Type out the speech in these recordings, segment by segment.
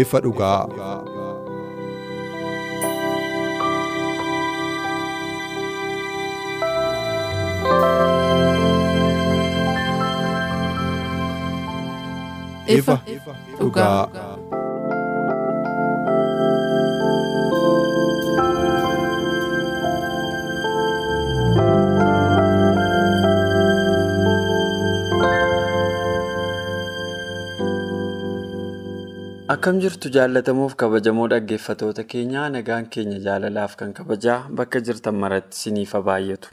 Ifa dhugaa. Ifa dhugaa. Akkam jirtu jaallatamuuf kabajamoo dhaggeeffatoota keenyaa nagaan keenya jaalalaaf kan kabajaa bakka jirtan maratti siniif baay'atu.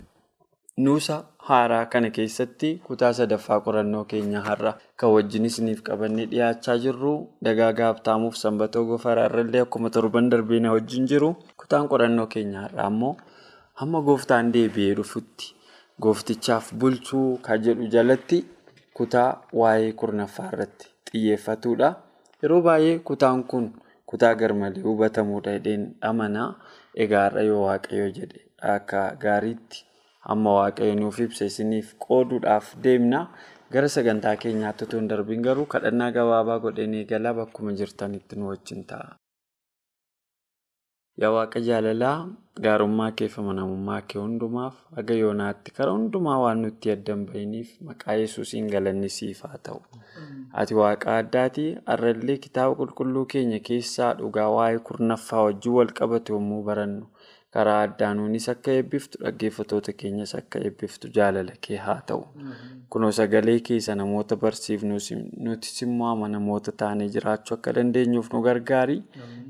Nuusa haaraa kana keessatti kutaa sadaffaa qorannoo keenya har'a kan wajjin isiniif qabannee dhiyaachaa jirru dagaagaa haftaamuuf sanbatoo gofaraarrallee akkuma torban darbee na wajjin jiru kutaan qorannoo keenya har'aa ammoo hamma gooftaan deebi'ee dhufutti gooftichaaf bulchuu kan jedhu jalatti kutaa waa'ee kurnaffaa irratti xiyyeeffatudha. Yeroo baay'ee kutaan kun kutaa garmalee hubatamuudha jedheen amanaa egaa har'a yoo waaqayyo jedhe akka gaariitti amma waaqayyo nuuf ibsa isiniif qooduudhaaf deemna gara sagantaa keenyaatti otoo hin darbiin garuu kadhannaa gabaabaa godheen eegalaa bakkuma jirtanitti nu wajjin ta'a. Yaa waaqa jaalalaa gaarummaa kee fi amanamummaa kee hundumaaf haga yoonaatti karaa hundumaa waan nutti addan bahiniif maqaa yesuusiin galanni siif haa ta'u. Ati waaqa addaati har'allee kitaaba qulqulluu keenya keessaa dhugaa waa'ee kurnaffaa wajjin wal qabatu yommuu barannu karaa addaanuunis akka eebbiftu dhaggeeffatoota keenyas akka eebbiftu jaalala kee haa ta'u. Kunoo sagalee keessa namoota barsiifnus nutis immoo amanamoota taanee jiraachuu akka dandeenyuuf nu gargaari.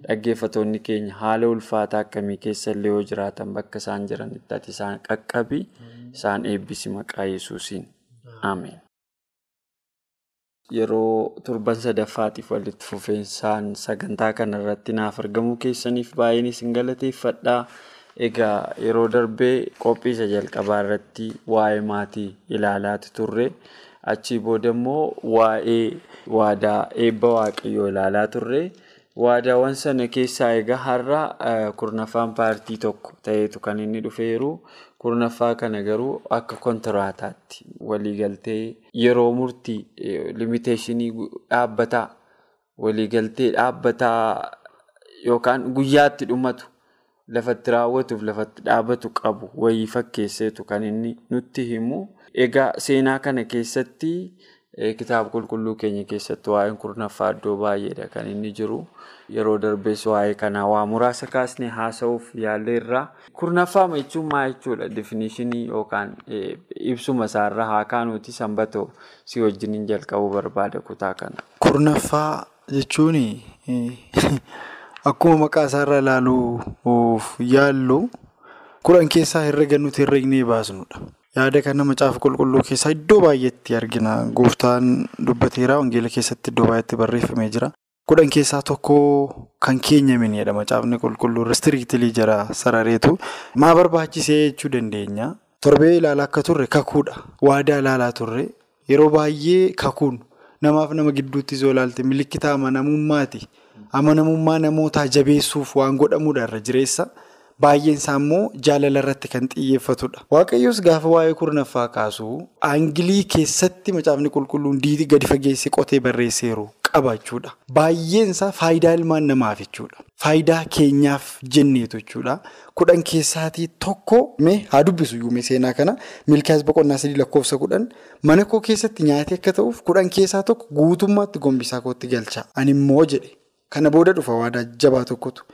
Dhaggeeffatoonni keenya haala ulfaataa akkamii keessa illee yoo jiraatan bakka isaan jiranitti ati isaan qaqqabi isaan eebbisi maqaa yesuusiin. Ameen. Yeroo torban sadaffaatiif walitti fufeensaan sagantaa kana irratti naaf argamuu keessaniif baay'een isin galateeffadha. Egaa yeroo darbee qophii isa jalqabaa irratti waa'ee maatii ilaalaati turre. Achii booda immoo waa'ee waadaa eebba waaqayyoo ilaalaa turre. Waadaawwan sana keessaa egaa har'a kurnaffaan paartii tokko ta'eetu kan inni dhufeeru. Kurnaffaa kana garuu akka kontiraataatti waliigaltee yeroo murtii limiteeshinii dhaabbataa waliigaltee dhaabbataa yookaan guyyaatti dhumatu lafatti raawwatuuf lafatti dhaabbatu qabu wayii fakkeesseetu kan inni nutti himu. Egaa seenaa kana keessatti kitaaba qulqulluu keenya keessatti waa'een kurnaffaa iddoo baay'eedha kan inni jiru. Yeroo darbees waa'ee kanaa waa muraasa kaasnee haasa'uuf yaalleerra. Kurnaffaa jechuun maal jechuudha? Definishinii yookaan ibsuma isaarraa haa kaanuuti sanbatoo si wajjin jalqabuu barbaada kutaa kana. Kurnaffaa jechuun akkuma maqaa isaarraa ilaaluuf yaallu kudhan keessaa herrega nuti herregnee baasnudha. Yaada kana macaafa qulqulluu keessaa iddoo baay'eetti argina. Gooftaan dubbateera wangeela keessatti iddoo baay'eetti barreeffamee jira. Kudhan keessaa tokko kan keenya minidha macaafni qulqulluu reestiriiktilii jira sarareetu. Maa barbaachisee jechuu dandeenya. Torbee ilaalaa akka turre kakuudha. Waadaa ilaalaa turre yeroo baay'ee kakuun namaaf nama gidduutti yoo ilaalte milikkita amanamummaati. Amanamummaa namootaa jabeessuuf waan godhamudha irra jireessa. Baay'een isaa immoo jaalala irratti kan xiyyeeffatudha. Waaqayyoos gaafa waa'ee kurnaffaa kaasu aangilii keessatti macaafni qulqulluun diitii gadi fageessee qotee barreesseeru qaba jechuudha. Baay'een isaa faayidaa ilmaan namaaf jechuudha. Faayidaa keenyaaf jenneetu jechuudha. Kudhan keessaatii tokko mee haa dubbisu yuume seenaa kana milkaas boqonnaa sadii lakkoofsa kudhan mana koo keessatti nyaatee akka ta'uuf kudhan keessaa tokko guutummaatti gombisaa kootti galcha. Ani immoo jedhe. Kana booda dhufa waadaa jabaa tokkotu.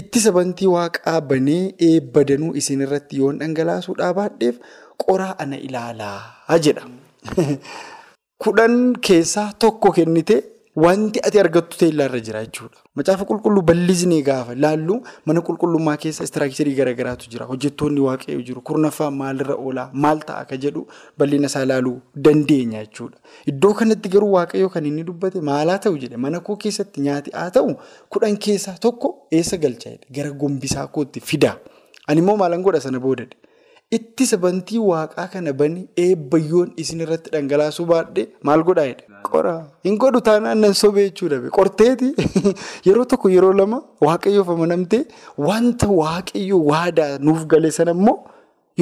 Ittisa bantii waaqaa banee eebba danuu isin irratti yoon dhangalaasuudhaa baadheef qoraa ana ilaalaa jedha. Kudhan keessaa tokko kennite wanti ati argattu teellaarra jira jechuudha. Macaafa qulqulluu bal'isnee gaafa laallu mana qulqullummaa keessa istiraakcharii garaagaraatu jira. Hojjettoonni waaqayyoo jiru. Kurnaffaan maalirra oolaa? Maal ta'a ka jedhu bal'ina isaa ilaaluu dandeenya jechuudha. Iddoo kanatti garuu waaqayyoo kan inni dubbate maalaa ta'u jedhe mana koo keessatti nyaati haa ta'u kudhan keessaa tokko eessa galchaa gara gombisaa kootti fida. Ani immoo maalan godha sana boodadhe. Ittisa bantii waaqaa kana bani eebbayyoon isin irratti dhangalaasuu baadhee maal godhaa jedhe. Qora hin godhu taanaan nan sobee jechuudha. Qorteeti yeroo tokko yeroo lama waaqayyoof amanamtee wanta waaqayyoo waadaa nuuf gale sana immoo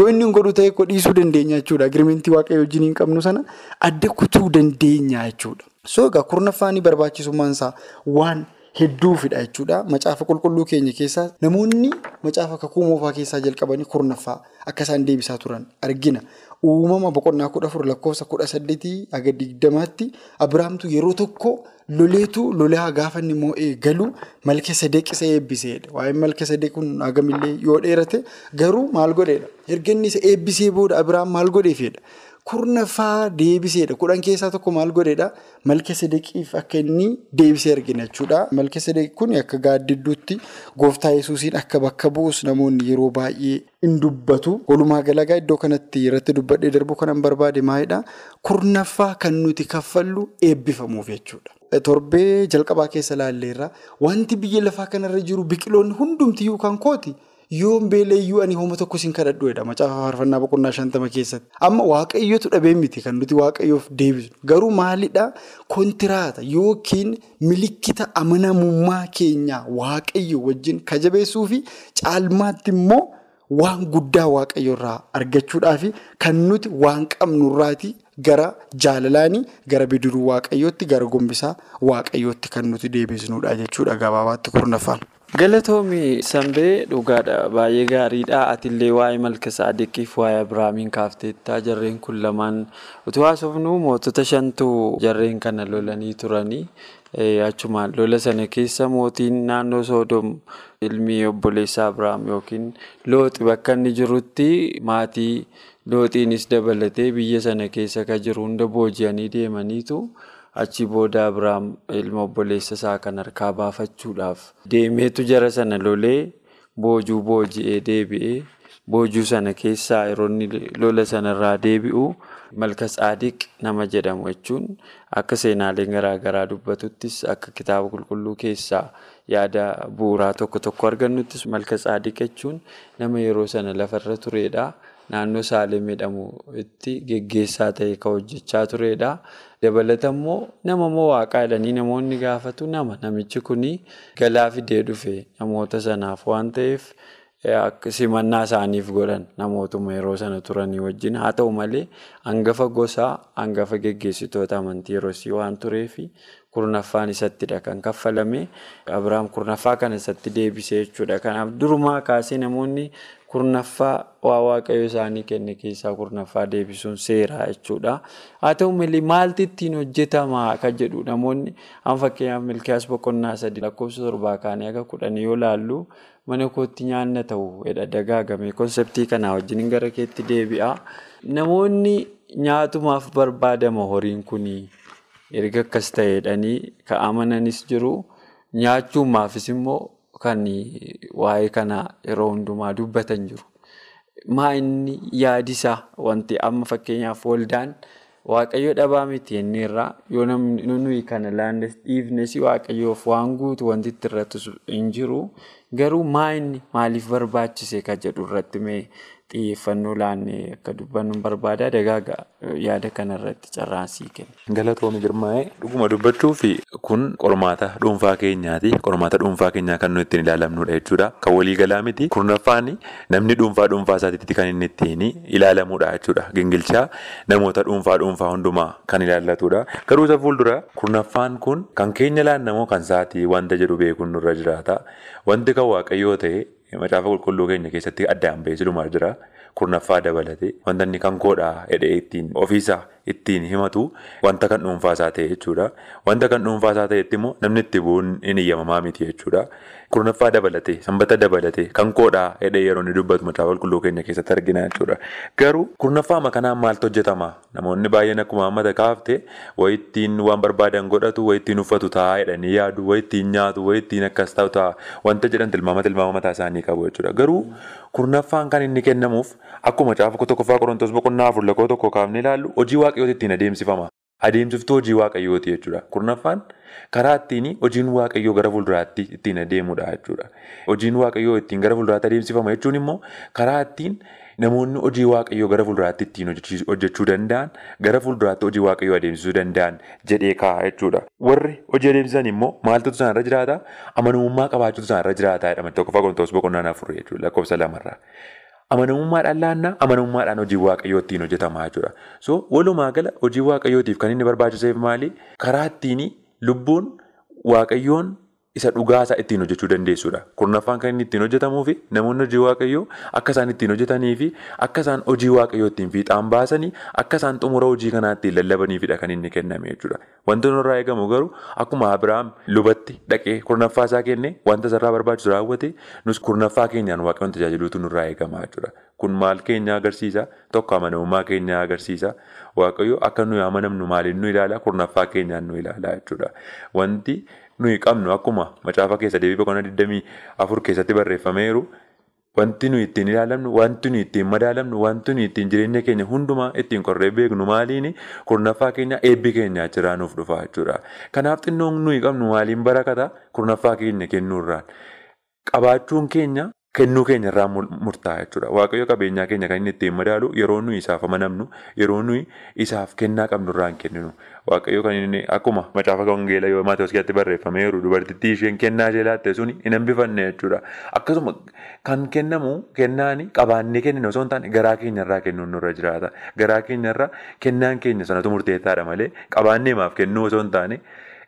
yoo inni hin godhu ta'e dhiisuu dandeenya jechuudha. Agirimentii waaqayyoo wajjin hin qabnu sana adda kutuu dandeenya jechuudha. So egaa kurnaffaan barbaachisummaan isaa waan. Hedduufidha jechuudha. Macaafa qulqulluu keenya keessaa namoonni macaafa kakuu moofaa keessaa jalqabanii kurnaffaa akka isaan deebisaa turan argina. Uumama boqonnaa kudha afur lakkoofsa kudha saddeetii haga digdamaatti Abiraamtu yeroo tokko loleetu lolaa gaafa inni immoo eegalu malka sadeeqisa eebbiseedha. Waa'ee malka sadeeq kun hagamillee yoo dheerate garuu maal godheedha? Erga inni isa eebbisee booda Abiraam maal godheefedha? Kurnaffaa deebiseedha. Kudhan keessaa tokko maal godheedha? Malka sadeeqiif akka inni deebisee argina jechuudha. Malka sadeeq kun akka gaaddidduutti gooftaa yesuusiin akka bakka bu'us namoonni yeroo baay'ee hin dubbatu. Walumaa galagaa iddoo kanatti irratti dubbadhee darbuu kanan barbaade maalidha? Kurnaffaa kan nuti kaffallu eebbifamuuf jechuudha. Torbee jalqabaa keessa laalleerra wanti biyya lafaa kanarra jiru biqiloonni hundumtiyyuu kan kooti. Yoon beelayyuu ani hooma tokko siin kadhadhuudha macaafa faarfannaa boqonnaa shantama keessatti. Amma waaqayyootu dhabee miti kan nuti waaqayyoof deebisnu. Garuu maalidhaa kontiraata yookiin milikkita amanamummaa keenyaa waaqayyo wajjin kajabeessuu fi caalmaatti immoo waan guddaa waaqayyoorraa argachuudhaaf kan nuti waan qabnurraati gara jaalalaanii gara bidiruu waaqayyootti gara gombisaa waaqayyootti kan nuti deebisnudha jechuudha gabaabaatti kurnaffaan. Galatoomii Sanbee dhugaadha baay'ee gaariidha atillee waa'ee malka saadiqiif waa'ee Abiraamiin kaafteettaa jarreen kun lamaan utuu haasofnu mootota shantu jarreen kana lolanii turanii achumaan lola sana keessa mootiin naannoo Soodom ilmi obboleessaa Abiraam yookiin looxi bakka inni jirutti maatii looxiinis dabalatee biyya sana keessa kan jiru hunda booji'anii deemaniitu. Achi booda Abiraam ilma obboleessa isaa kan harkaa baafachuudhaaf deemeetu jara sana lolee boojuu booji'ee deebi'ee boojuu sana keessaa yeroo inni lola sanarraa deebi'u malka saadiq nama jedhamu jechuun akka seenaaleen garaagaraa dubbatuttis akka kitaaba qulqulluu keessaa yaada bu'uuraa tokko tokko argannuttis malka saadiq jechuun nama yeroo sana lafarra turedha. Naannoo Saalem jedhamu itti geggeessaa ta'e kan hojjechaa turedha. Dabalata immoo nama moo waaqaa jedhanii namoonni gaafatu nama namichi kuni galaa fidee dhufe namoota sanaaf waan ta'eef simannaa isaaniif godhan namootuma yeroo sana turanii wajjin haa ta'u malee hangafa gosaa hangafa geggeessitoota amantii yeroosii waan tureef kurnaffaan isattidha kan kaffalame Abiraam kurnaffaa kana isatti deebisee jechuudha. Kanaaf durumaa kaasee namoonni kurnaffaa waa waaqayyo isaanii kenne keessaa kurnaffaa deebisuun seeraa jechuudha. Haa ta'u malee maalti ittiin hojjetamaa kan jedhu namoonni an fakkeenyaaf milkiyaas boqonnaa sadii lakkoofsa torbaa kaanii akka kudhanii yoo laallu mana kootti nyaanna ta'u jedha dagaagame konseptii kanaa wajjin gara keetti deebi'a. Namoonni nyaatumaaf barbaadama horiin kunii erga akkas ta'edhanii kan amananis jiru nyaachuumaafis immoo. Kan waa'ee kanaa yeroo hundumaa dubbatan jiru. Maa inni yaadisaa wanti amma fakkeenyaaf waldaan waaqayyo dhabaa miti inni irraa yoo namni kana laannes dhiifnes waaqayyoof waan guutu wanti irratti hin jiru. Garuu maa inni maaliif barbaachise kan jedhu irratti xiyyeeffannoo laannee akka dubbannu barbaada dagaaga yaada kanarratti carraansii kenna. Galatoomii girmaa'ee dhuguma dubbachuu fi kun qormaata dhuunfaa keenyaati. Qormaata dhuunfaa keenyaa kan nuyi ittiin ilaalamnudha jechuudha. Kan waliigalaa miti. Kurnaffaan namni dhuunfaa dhuunfaa isaatiitti kan inni ittiin ilaalamudha jechuudha. Gingilchaa namoota dhuunfaa dhuunfaa hundumaa kan ilaallatudha. Garuu isa fuuldura kurnaffaan kun kan keenya laannamoo kan sa'aatii wanta jedhu beekuun nurra jiraata. Wanti kan waaqayyoo ta'e macaafa qulqulluu keenya keessatti addaan beesilumaa jira. Kurnaffaa dabalate wanta inni kan koodhaa jedhee ittiin ofiisaa ittiin himatu wanta kan dhuunfaasaa ta'e jechuudha. Wanta kan dhuunfaasaa ta'etti immoo namni itti bu'uun hin eeyyamamaa miti jechuudha. Kurnaffaa dabalatee sanbata dabalatee kan koodhaa hidhee yeroo inni dubbatu macaafa qulqulluu keenya keessatti argina jechuudha. Garuu kurnaffaa makanaan maaltu hojjetama? Namoonni baay'een akkuma hammata kaafte wayittiin waan barbaadan godhatu wayittiin uffatu taa'aa jedhanii yaadu wayittiin nyaatu wayittiin akkas ta'u ta'a wanta jedhan tilmaama tilmaama mataa isaanii qabu jechuudha. Garuu kurnaffaan kan inni kennamuuf akkuma macaafa tokkoffaa qorontoos boqonnaa afur lakkoo tokko kaafnee ilaallu hojii waaqayyooti ittiin adeemsifama. Adeemsiftuu hojii waaqayyooti jechuudha. Kurnaffaan karaa ittiin hojiin waaqayyoo gara fuulduraatti ittiin adeemudha jechuudha. Hojiin waaqayyoo ittiin gara fuulduraatti adeemsifama jechuun immoo karaa ittiin namoonni hojii waaqayyoo gara fuulduraatti ittiin hojjechuu danda'an gara fuulduraatti hojii waaqayyoo adeemsisuu danda'an jedhee kaa'a jechuudha. Warri hojii adeemsisan immoo maaltu isaanirra jiraata? Amanamummaa qabaachuutu isaanirra jiraata jedhama. Tokkoffaa qorontoos boqonnaan afur jechuudha lakkoofsa lamarraa. Amanamummaadhaan laannaa amanamummaadhaan hojii waaqayyoo ittiin hojjetamaa jechuudha. So walumaa gala hojii waaqayyootiif kan inni barbaachiseef maali? Karaa ittiin lubbuun waaqayyoon isa dhugaasaa ittiin hojjechuu dandeessudha. Kurnaffaan kan inni ittiin hojjetamuu fi namoonni hojii waaqayyoo akka isaan ittiin hojjetanii fi akka isaan hojii waaqayyoo ittiin fiixaan baasanii akka isaan xumura hojii kanaa ittiin lallabaniifidha kan inni kenname jechuudha. Wanti nurraa eegamu garuu akkuma Abiraam lubatti dhaqee kurnaffaa isaa kenne wanta isarraa barbaachisu raawwate nus kurnaffaa keenyaan waaqayyoon tajaajiluutu nurraa eegama jechuudha. Kun maal keenya agarsiisa? Tokko amanamummaa keenya agarsiisa. Waaqayyo akka nuyi amanamnu maaliin nu ilaala? Kurnaffaa keenyaan nu ilaala jechuudha. Wanti nuyi qabnu akkuma macaafa keessa deebii boqonnaa 24 keessatti barreeffameeru wanti nuyi ittiin ilaalamnu, wanti nuyi ittiin madaalamnu, wanti nuyi ittiin jireenya keenya hundumaa ittiin qorree beeknu maaliini? Kurnaffaa keenya eebbi keenya achirraa nuuf dhufa jechuudha. Kanaaf xinnoon nuyi qabnu maaliin barakata? Kurnaffaa keenya kennuurraan. Qabaachuun keenya kennuu keenya irraa murtaa'a jechuudha. Waaqayyo qabeenyaa keenya kan inni ittiin madaalu yeroo nuyi isaaf amanamnu, yeroo nuyi isaaf kennaa qabnu irraa hin kenninu. Waaqayyo kan inni akkuma macaafa wangeelaa yoo Maatewos keessatti barreeffameeru dubartittii isheen kennaa ishee laatte suni hin hambifanne jechuudha. Akkasuma kan kennamu kennaani qabaannee kennine osoo hin taane garaa keenya irraa kennuun nurra jiraata. Garaa keenya irraa kennaan keenya sanatu murteessaadha malee qabaannee maaf kennuu osoo hin taane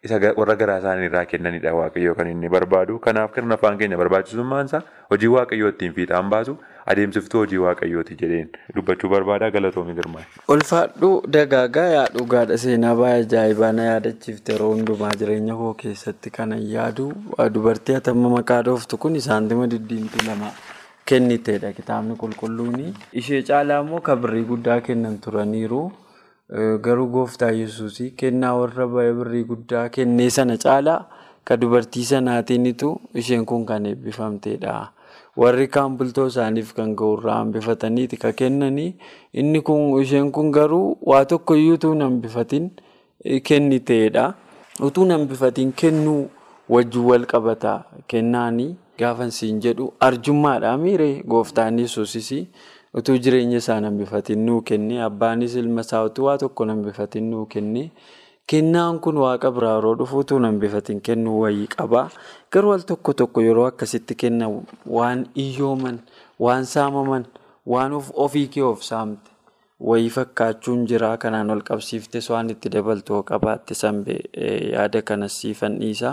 isa warra garaa isaanii irraa kennanidha waaqayyoo kan inni barbaadu. Kanaaf kurnaffaan keenya barbaachisummaan isaa hojii waaqayyoo ittiin fiixaan baasu adeemsiftuu hojii waaqayyooti jedheen dubbachuu barbaada galatoomii girmaa'e. Ulfaadhuu dagaagaa yaa dhugaadha seenaa baay'ee ajaa'ibaa na yaadachiifte yeroo hundumaa jireenya koo keessatti kanan yaadu dubartii atamma maqaa dhooftu kun saantima diddiimtuu lama kenniteedha kitaabni qulqulluun ishee caalaa immoo kabirrii guddaa kennan turaniiru. Garuu gooftaa yesuus kennaa warra birrii guddaa kennee sana caalaa kan dubartii sanaatiinitu isheen kun kan eebbifamteedha. Warri kaan bultoo isaaniif kan ga'urraa hambifataniiti kan kennanii inni kun isheen kun garuu waa tokko iyyuu utuu hin hambifatin kenniteedha. Utuu hin kennuu wajjin wal qabata kennaanii gaafa siin jedhu arjummaadha miiree gooftaan yesuusis. Utuu jireenya isaa hambifatin nuu kenne abbaanis ilma isaa utuu waa tokko hambifatin nuu kenne kennaan kun waaqa biraa yeroo dhufu utuu hambifatin kennuu wayii qaba. Garuu al tokko tokko yeroo akkasitti kenna waan iyyooman waan saamaman waan ofii kee of saamte wayii fakkaachuun jira kanaan ol qabsiiftes waan itti dabaltoo qabaatte sanbee yaada kanas siifan dhiisa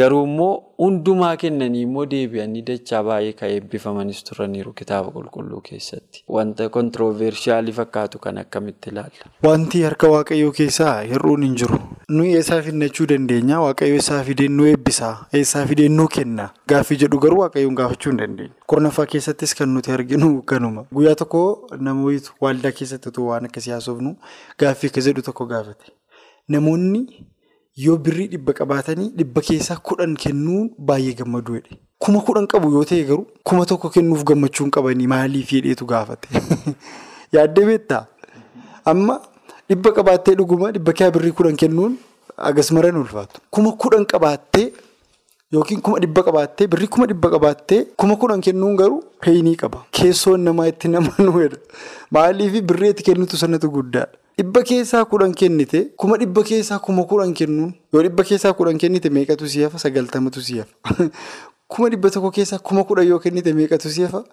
garuu immoo hundumaa kennanii immoo deebi'anii dachaa baay'ee kan eebbifamanis turaniiru kitaaba qulqulluu keessatti wanta kontiroovershaalii fakkaatu kan akkamitti ilaalla. Wanti harka waaqayyoo keessaa hir'uun hin. Nuyi eessaa finnachuu dandeenya waaqayyo eessaa fideen nu eebbisaa eessaa fideen nu kenna gaaffii jedhu garuu waaqayyoon gaafachuu hin dandeenya. Kurnaffaa keessattis kan nuti arginu kanuma guyyaa tokko namoonni waldaa keessatti utuu waan akkasii haasofnu gaaffii akka jedhu tokko gaafate namoonni. Yoo birrii dhibba qabaatanii dhibba keessaa kudhan kennuun baay'ee gammadu jedhe. Kuma kudhan qabu yoo ta'e garuu kuma tokko kennuuf gammachuu hin qabanii maaliif jedheetu gaafate. Yaaddee beektaa? Amma dhibba qabaattee dhuguma dhibba keessaa birrii kudhan kennuun agas maran ulfaatu. Kuma kudhan qabaattee yookiin kuma dhibba qabaattee birrii kuma dhibba qabaattee kuma kudhan kennuun garuu peenii qaba. Keessoon namaa itti namanuu jedha. Maaliif birrii itti kennitu sanatu guddaadha. Dhibba keessaa kudhan kennite kuma dhibba keessaa kuma kudhan kennuun yoo dhibba keessaa kudhan kennite meeqatu si hafa sagaltamatu si hafa. Kuma dhibba tokko keessaa kuma kudhan yoo kennite meeqatu si hafa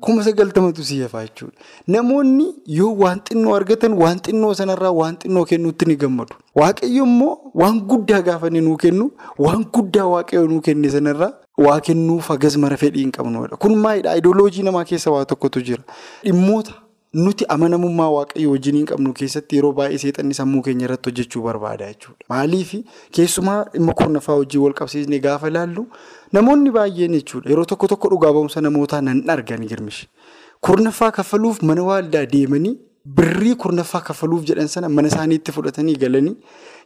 kuma sagaltamatu si hafa jechuudha. Namoonni yoo waan xinnoo argatan waan xinnoo sanarraa waan xinnoo kennuutti ni gammadu. Waaqayyo immoo waan guddaa gaafa nuu kennu waan guddaa waaqayyo nuu kenne sanarraa waa kennuuf hagas mara fedhii hin qabnudha. Kun maalidhaa? Ayidooloojii namaa keessa waa tokkotu jira. Dhimmoota. Nuti amanamummaa waaqayyo wajjiniin qabnu keessatti yeroo baay'ee seexanni sammuu keenya irratti hojjechuu barbaada jechuudha. Maaliif keessumaa dhimma kurnaffaa wajjin wal qabsiisnee gaafa ilaallu namoonni baay'een jechuudha yeroo tokko tokko dhugaa ba'umsa namootaa nan argan girmishi. Kurnaffaa kaffaluuf mana waaldaa deemanii birrii kurnaffaa kaffaluuf jedhan sana mana isaaniitti fudhatanii galanii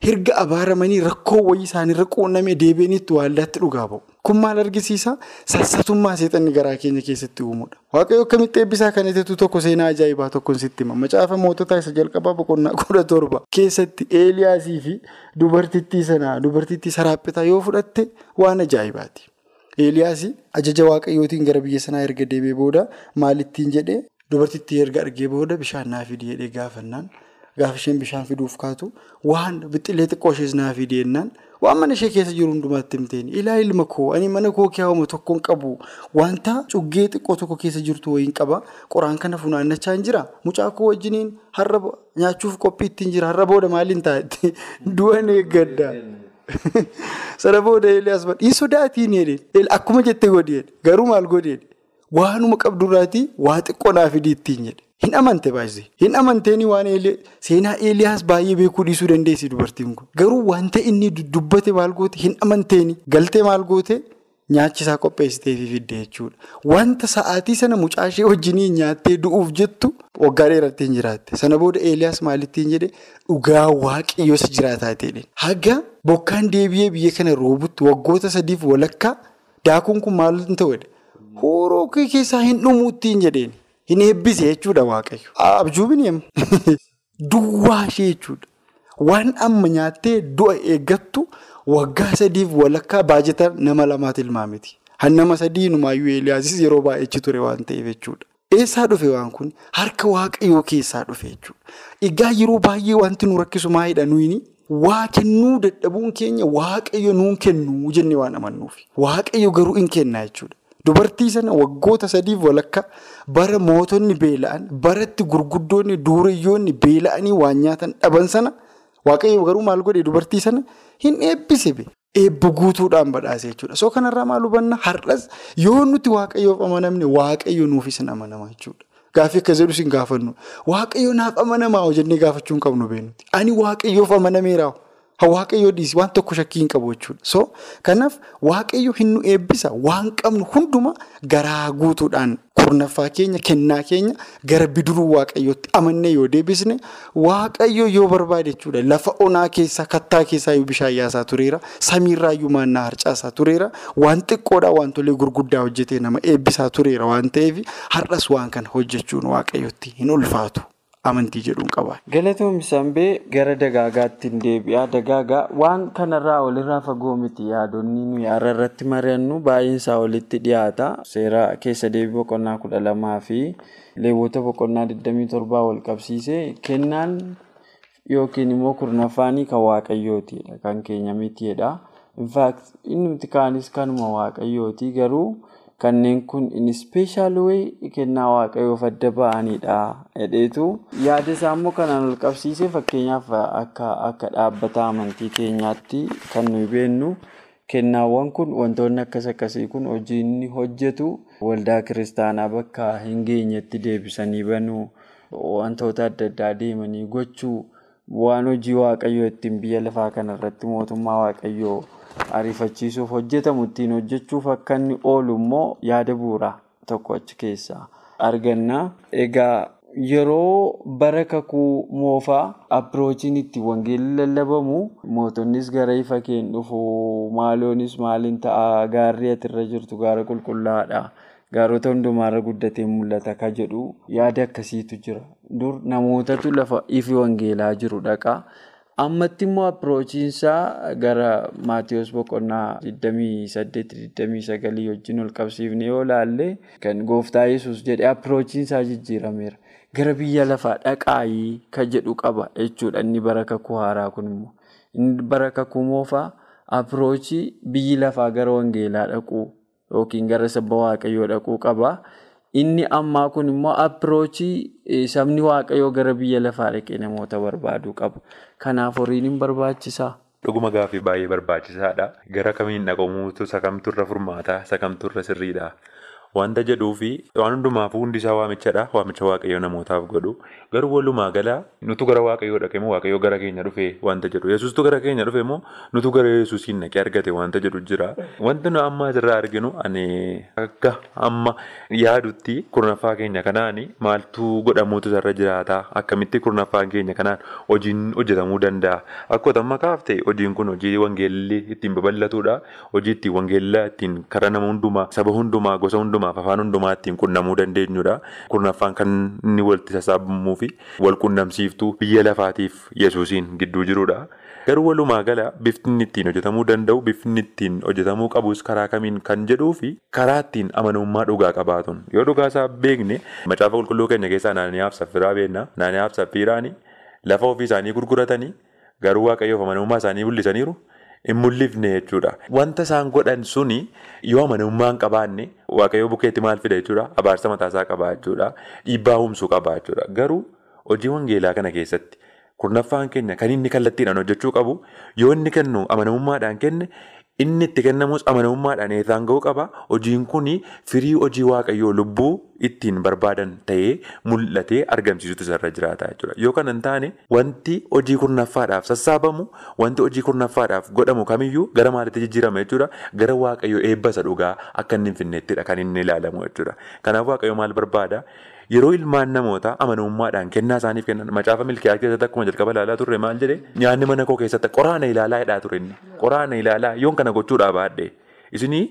hirga abaaramanii rakkoo wayii isaaniirra quunnamee deebi'aniitti waaldaatti dhugaa ba'u. Kun maal argisiisa? Sassatummaa seexanni garaa keenya keessatti uumudha. Waaqayyo akkamitti eebbisaa kan ta'etu tokko seenaa ajaa'ibaa tokkoon sitti hima. Macaafa moototaa isa jalqabaa boqonnaa kudha torba keessatti Eeliyaasii fi dubartittii sanaa dubartittii saraaphitaa yoo fudhatte waan ajaa'ibaati. Eeliyaasii ajaja waaqayyootiin gara biyya sanaa erga deebi'ee booda maalittiin jedhee dubartittii erga argee booda bishaan naa fidi jedhee gaafannaan gaafa isheen bishaan fiduuf kaatu waan bixxilee xiqqoo ishees naa fidi jennaan waan mana ishee keessa jiru hundumaatti himteen. Ilaa ilma koo ani mana koo keewwama tokkoon qabu. Wanta cuggee xiqqoo tokko keessa jirtu wayiin qaba. Qoraan kana funaannachaa hin jira. Mucaa koo wajjiniin har'a nyaachuuf qophii ittiin jira. Har'a booda maaliin taa'etti du'an eeggadda. Sana booda Eeliyaas hin sodaatiin jedhee akkuma jettee godhee garuu maal godhee waanuma qabdurraatii waa xiqqoo naa fidii ittiin jedhe. Hin amante baay'isee. Hin amanteeni waan seenaa Eeliyaas baay'ee beekuu dhiisuu dandeessi dubartiin kun. Garuu wanta inni dubbate maal goote hin amanteeni galtee maal goote nyaachisaa qopheessitee fi fidde jechuudha. Wanta sa'aatii sana mucaashee wajjiniin nyaattee du'uuf jettu waggaa dheeratti hin jiraatte. Sana booda Eeliyaas maalittiin jedhe dhugaa waaqayyoos jiraataa ta'edha. Haga bokkaan deebi'ee biyya kana roobutti waggoota sadiif walakkaa daakuun kun maal ta'edha? Hooroo keessaa hin dhumuuttiin jedheen. Hin eebbise jechuudha waaqayyo. Abjuubin duwwaa ishee jechuudha. Waan amma nyaattee du'a eeggattu waggaa sadiif walakkaa baajata nama lamaa tilmaamiti. Hannama sadii numaayyuu Eeliyaasis yeroo baay'eechi ture waan ta'eef jechuudha. Eessaa dhufe waan kun harka waaqayyoo keessaa dhufe jechuudha. Egaa yeroo baay'ee wanti nu rakkisu maalidha nuyi waa kennuu dadhabuun keenya waaqayyo nuun kennu jennee waan amannuufi. Waaqayyo garuu hin kennaa jechuudha. Dubartii sana waggoota sadiif walakkaa bara mootonni beela'an baratti gurguddoonni duurayyoonni beela'anii waan nyaatan dhaban sana waaqayyo garuu maal godhe dubartii sana hin eebbise eebba guutuudhaan badhaase jechuudha. Soo kanarraa maal hubanna har'as yoo nuti waaqayyoof amanamne waaqayyo nuufis hin amanama jechuudha. Gaaffii akka jedhu siin gaafannu waaqayyo naaf amanamaa hojjennee gaafachuu hin qabnu beenuti. Ani waaqayyoof amanameeraa. Waaqayyoo dhiisii waan tokko shakkii hin qabu jechuudha. So kanaaf waaqayyo hin nu eebbisa waan qabnu hunduma garaa guutuudhaan kurnaffaa keenya kennaa keenya gara biduruu waaqayyootti amannee yoo deebisne waaqayyo yoo barbaade jechuudha. Lafa onaa keessaa kattaa keessaa yoo bishaan yaasaa tureera. Samiirraa iyyuu maannaa harcaasaa tureera. Waan xiqqoodhaa wantolee gurguddaa hojjetee nama eebbisaa tureera waan ta'eef har'as waan kana hojjechuun waaqayyootti hin ulfaatu. Amantii jedhuun qaba. Galatoomii Sambee gara dagaagaatti hin deebi'a. Dagaagaa waan kanarraa olirraa fagoo miti yaadonni nuyi har'a irratti mari'annu baay'insaa olitti dhiyaata. Seera keessa deebii boqonnaa kudha lamaa fi leewwota boqonnaa 27 wal qabsiisee kennaan yookiin immoo kurnaffaanii kan waaqayyootidha. Kan keenya mitiidha. Infaakt inni nuti kaanis kanuma waaqayyooti garuu. Kanneen kun in special way kennaa waaqayyoof adda ba'anidha jedheetu yaada isaa immoo kanaan ol qabsiisee fakkeenyaaf akka akka dhaabbata amantii keenyaatti kan nuyi beennu. Kennaawwan kun wantoonni akkas akkasii kun hojii inni hojjetu waldaa kiristaanaa bakka hin geenyetti deebisanii banuu. Wantoota adda addaa deemanii gochuu. Waan hojii waaqayyoo ittiin biyya lafaa kanarratti mootummaa waaqayyoo. Ariifachiisuuf hojjetamu ittiin hojjechuuf akka inni oolu immoo yaada bu'uuraa tokko achi keessaa arganna. Egaa yeroo bara kakuu moofaa apiroochiin itti wangeelli lallabamu mootonnis gara ifa keen dhufu maaloonis maaliin ta'a gaarri atirra jirtu gaara qulqullaa'aadha. Gaarota hundumaarra guddatee mul'ata ka jedhu yaada akkasiitu jira. Dur namootatu lafa ifi wangeelaa jiru dhaqa. Ammatti immoo apiroochiinsaa gara maatiyoos boqonnaa 28-29 wajjin ol qabsiifne yoo laalle kan gooftaa yesus jedhe apiroochiinsaa jijjiirameera. Gara biyya lafaa dhaqaayii ka jedhu qaba jechuudha. Inni bara kakuu haaraa kun immoo. Inni bara kakuu moofaa apiroochii biyyi lafaa gara wangeelaa dhaquu yookiin gara sabba waaqayyoo dhaquu qaba. Inni ammaa kun immoo apiroochii sabni waaqayyoo gara biyya lafaa dhaqee namoota barbaaduu qaba. Kanaaf horiin hin barbaachisaa. Dhuguma gaaffii baay'ee barbaachisaadha. Gara kamiin dhaqamuutu isa kamtu irra furmaata isa kamtu irra sirriidha. Wanta jedhuu fi waan hundumaafuu hundi isaa waamichadha. Waamicha waaqayyoo namootaaf godhu. Garuu walumaa gala nutu gara waaqayyoo dhaqee moo waaqayyoo gara keenya dhufee wanta jedhu. Yesuustu gara keenya dhufe moo nutu gara yesuusiin dhaqee argate wanta jedhu jira. Wanti nu amma asirraa arginu ani akka amma yaadutti kurnaffaa keenya kanaan maaltu godhamuutu irra jiraata. Akkamitti kurnaffaan keenya kanaan hojiin hojjetamuu danda'a. Akkuma amma kaafte hojiin kun hojii wangeelli ittiin babal'atudha. Hojii ittiin wangeellaa ittiin karaa nama hundumaa saba hundumaa gosa hundumaaf afaan hundumaa ittiin qunnamuu dandeenyudha. Kurnaffaan kan inni walitti sassaabamuu fi wal qunnamsiiftuu biyya lafaatiif yesuusiin gidduu jirudha. Garuu walumaa gala bifni ittiin hojjetamuu danda'u bifni ittiin hojjetamuu qabus karaa kamiin kan jedhuu fi karaa ittiin amanamummaa dhugaa qabaatuun yoo dhugaa isaa beekne macaafa qulqulluu keenya keessaa naanniyaaf saffiraa beekna. Naanniyaaf saffiraani lafa ofii isaanii gurguratanii garuu waaqayyoof amanamummaa isaanii mul'isaniiru. Hin mul'ifne jechuudha. Wanta isaan godhan suni yoo amanamummaa hin qabaanne waaqayyoo bukeetti maal fida jechuudha. Abaarsa mataasaa qabaa jechuudha. Dhiibbaa humsuu qabaa jechuudha. Garuu hojii wangeelaa kana keessatti kurnaffaan keenya kan inni kallattiidhaan hojjechuu qabu yoo inni kennu amanamummaadhaan kenne inni itti kennamus amanamummaadhaan eegaan ga'uu qaba. Hojiin kun firii hojii waaqayyoo lubbuu ittiin barbaadan ta'ee mul'atee argamsiisutu isarra jiraata jechuudha. Yoo kana hin taane wanti hojii kurnaffaadhaaf sassaabamu wanti hojii kurnaffaadhaaf godhamu kamiyyuu gara maalitti jijjiirama jechuudha. Gara waaqayyoo eebba isa dhugaa akka inni hin finneettidha kan inni ilaalamu jechuudha. Kanaaf waaqayyoo maal barbaada? Yeroo ilmaan namootaa amanamummaadhaan kennaa isaaniif kennan macaafa milkiyaa keessatti akkuma jalqaba ilaalaa turre maal jedhee nyaanni mana koo keessatti qoraana ilaalaa hidhaa ture qoraana ilaalaa yoon kana gochuudhaa baadhee isinii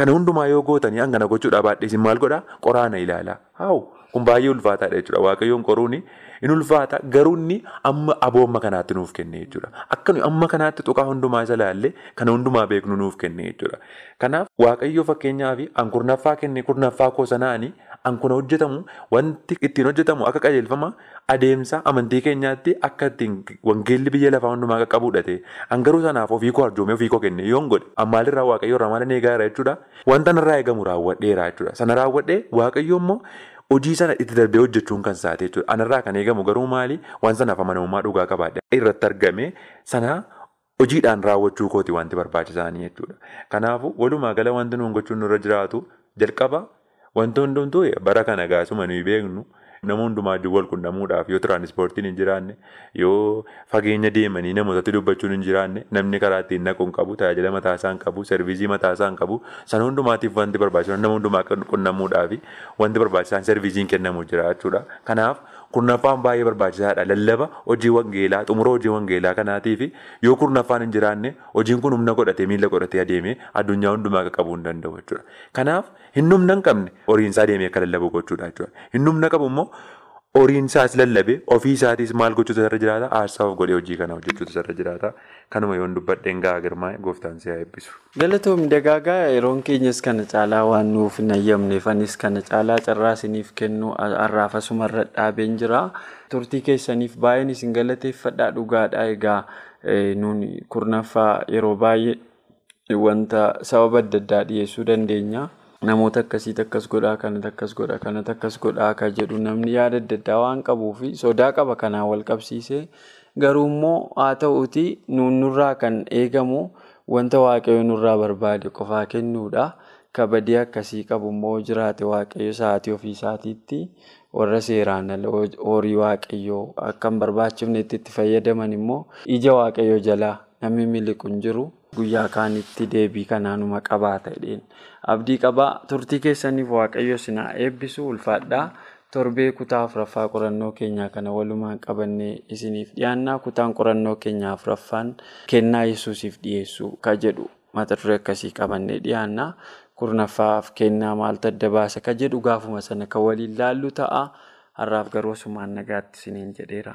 kana hundumaa yoo gootanii hangana gochuudhaa baadhee isin maal godhaa? Qoraana ilaalaa. Haawu kun baay'ee ulfaataadha jechuudha. Waaqayyoon qoruuni in ulfaata garuu inni amma aboomma kanaatti nuuf kenne jechuudha. Akka amma kanaatti tuqaa hundumaa isa laallee kana hundumaa beeknu nuuf kenne jechuudha. Kanaaf waaqayyoo fakkeenyaaf an kurnaffaa kenne kurnaffaa koo sanaanii an kuna hojjetamu wanti ittiin hojjetamu akka qajeelfama adeemsa amantii keenyaatti akka ittiin wangeelli biyya lafaa hundumaa qaqqabuudha ta'e an garuu sanaaf ofii koo arjoomee ofii koo kenne yoon godhe. Ammaalirraa waaqayyoo eegaa jira jechuudha. Wanta narraa eegamu raawwadheera jechuudha. Sana raawwadhee waaqayyoo immoo hojii sana itti darbee hojjechuun kan saate jechuudha. Anarraa kan eegamu garuu maali? Waan sanaaf amanamummaa dhugaa qabaadha. Irratti argame sana. Hojiidhaan raawwachuu kooti wanti barbaachisaanii jechuudha. Kanaafuu walumaa gala wanti nuun gochuun nurra jiraatu jalqaba wanti hundumtuu bara kana gaasuma nuyi beeknu nama hundumaa wal quunnamuudhaaf yoo tiraanispoortiin hin jiraanne yoo fageenya deemanii namootatti dubbachuun hin jiraanne namni karaa ittiin naqu hin qabu tajaajila mataasaa hin qabu servisii mataasaa hin qabu sana hundumaatiif wanti barbaachisan nama hundumaa quunnamuudhaaf wanti barbaachisaan servisiin kennamu jira jechuudha. Kurnaffaan baay'ee barbaachisaadha lallaba hojii wangeelaa xumura hojii wangeelaa kanaatiif yoo kurnaffaan hin jiraanne hojiin kun humna godhatee miila godhatee adeemee addunyaa hundumaa qaqqabuu hin danda'u jechuudha. Kanaaf hin humna hin qabne horiinsaa adeemee akka lallabu gochuudha jechuudha. Hin humna qabu immoo horiinsaas lallabee ofii isaatis maal gochuutu irra jiraata aarsaa of godhee hojii kana hojjechuutu irra jiraata. Kanuma yoon dubbadheen gahaa girmaa'e gooftaan si haa eebbisu. Galatoomii dagaagaa yeroon keenyas kana caalaa waan nuuf hin ayyamneef anis kana caalaa carraa isiniif kennu har'aaf asumarra dhaabeen jira. Turtii keessaniif baay'een isin galateeffadhaa dhugaadha. Egaa nuuni kurnaffaa yeroo baay'ee wanta sababa adda addaa dhiyeessuu dandeenya. Namoota akkasiitu akkas godhaa kanatti akkas godha kanatti akkas godhaa akka jedhu namni yaada adda addaa waan qabuuf sodaa qaba kanaan wal qabsiisee garuu immoo haa ta'uuti nurraa kan eegamu wanta waaqayyo nurraa barbaade qofaa kennuudha. Kabadii akkasii qabu immoo jiraate waaqayyo sa'aatii ofii isaatiitti warra seeraan horii waaqayyoo akka hin barbaachifnetti itti fayyadaman immoo ija waaqayyo jalaa namni miliqu hin jiru. Guyyaa kaanitti deebii kanaanuma qabaata jedheen. Abdii qabaa turtii keessaniif waaqayyo sinaa eebbisu ulfaadhaa. Torbee kutaa afuraffaa qorannoo keenyaa kana walumaan qabannee isiniif dhiyaannaa. Kutaan qorannoo keenyaa afuraffaan kennaa yesuusiif dhiyeessuu ka jedhu mata duree akkasii qabannee dhiyaannaa. Kurnaffaaf kennaa maaltu adda baasa ka jedhu gaafuma sana kan waliin laallu ta'a. Har'aaf garuu asumaan nagaatti isiniin jedheera.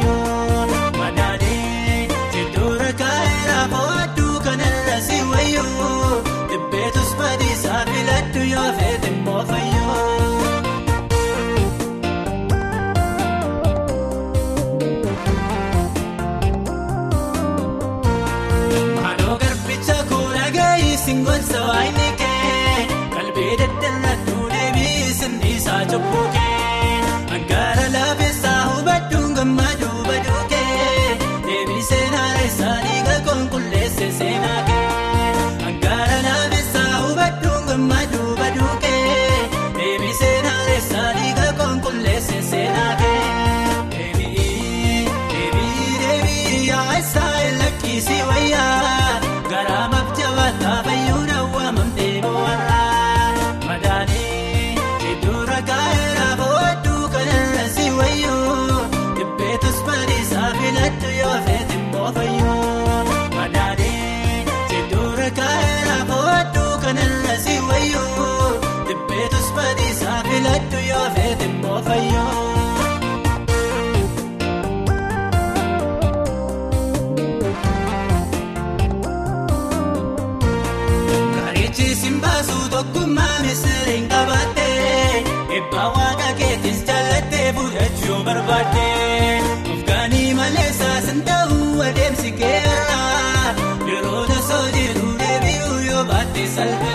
Gracias.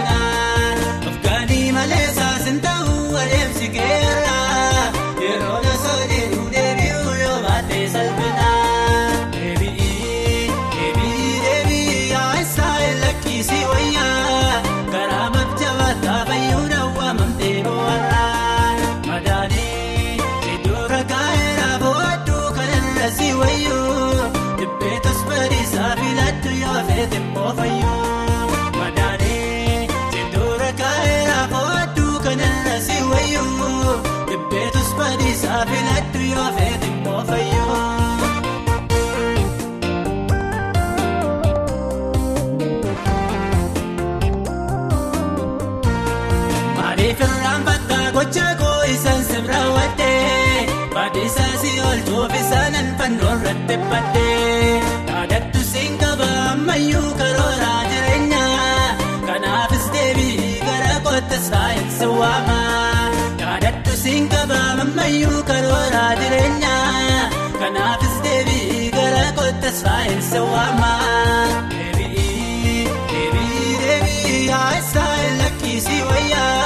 teeffadhee dhaadhattu siinqaba ammayyuu karooraa jireenyaa kanaafis deebii gara kootti saayinsi waama dhaadhattu siinqaba ammayyuu karooraa jireenyaa kanaafis deebii gara kootti saayinsi waama. deebii deebii deebii haa isaan lakkiisii wayyaa.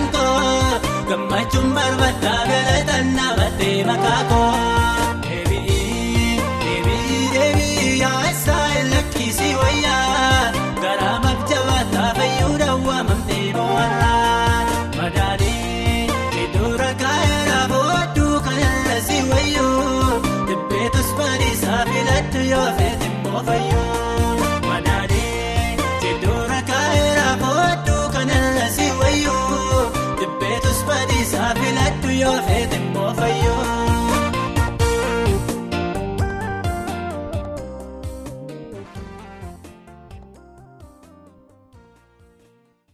gammachuun barbaadaa galatan dhaabattee makaakoo. Deebii deebii deebii yaa'isaa lakkisii wayyaa garaa maktabaataa fayyuu dawwaa mamtee bohaarraa madaanii iddoo rakkaa'eera boodduu kan lasii wayyoo dhibbeetus bariisaa filadhu yoo feetin moofayyoo.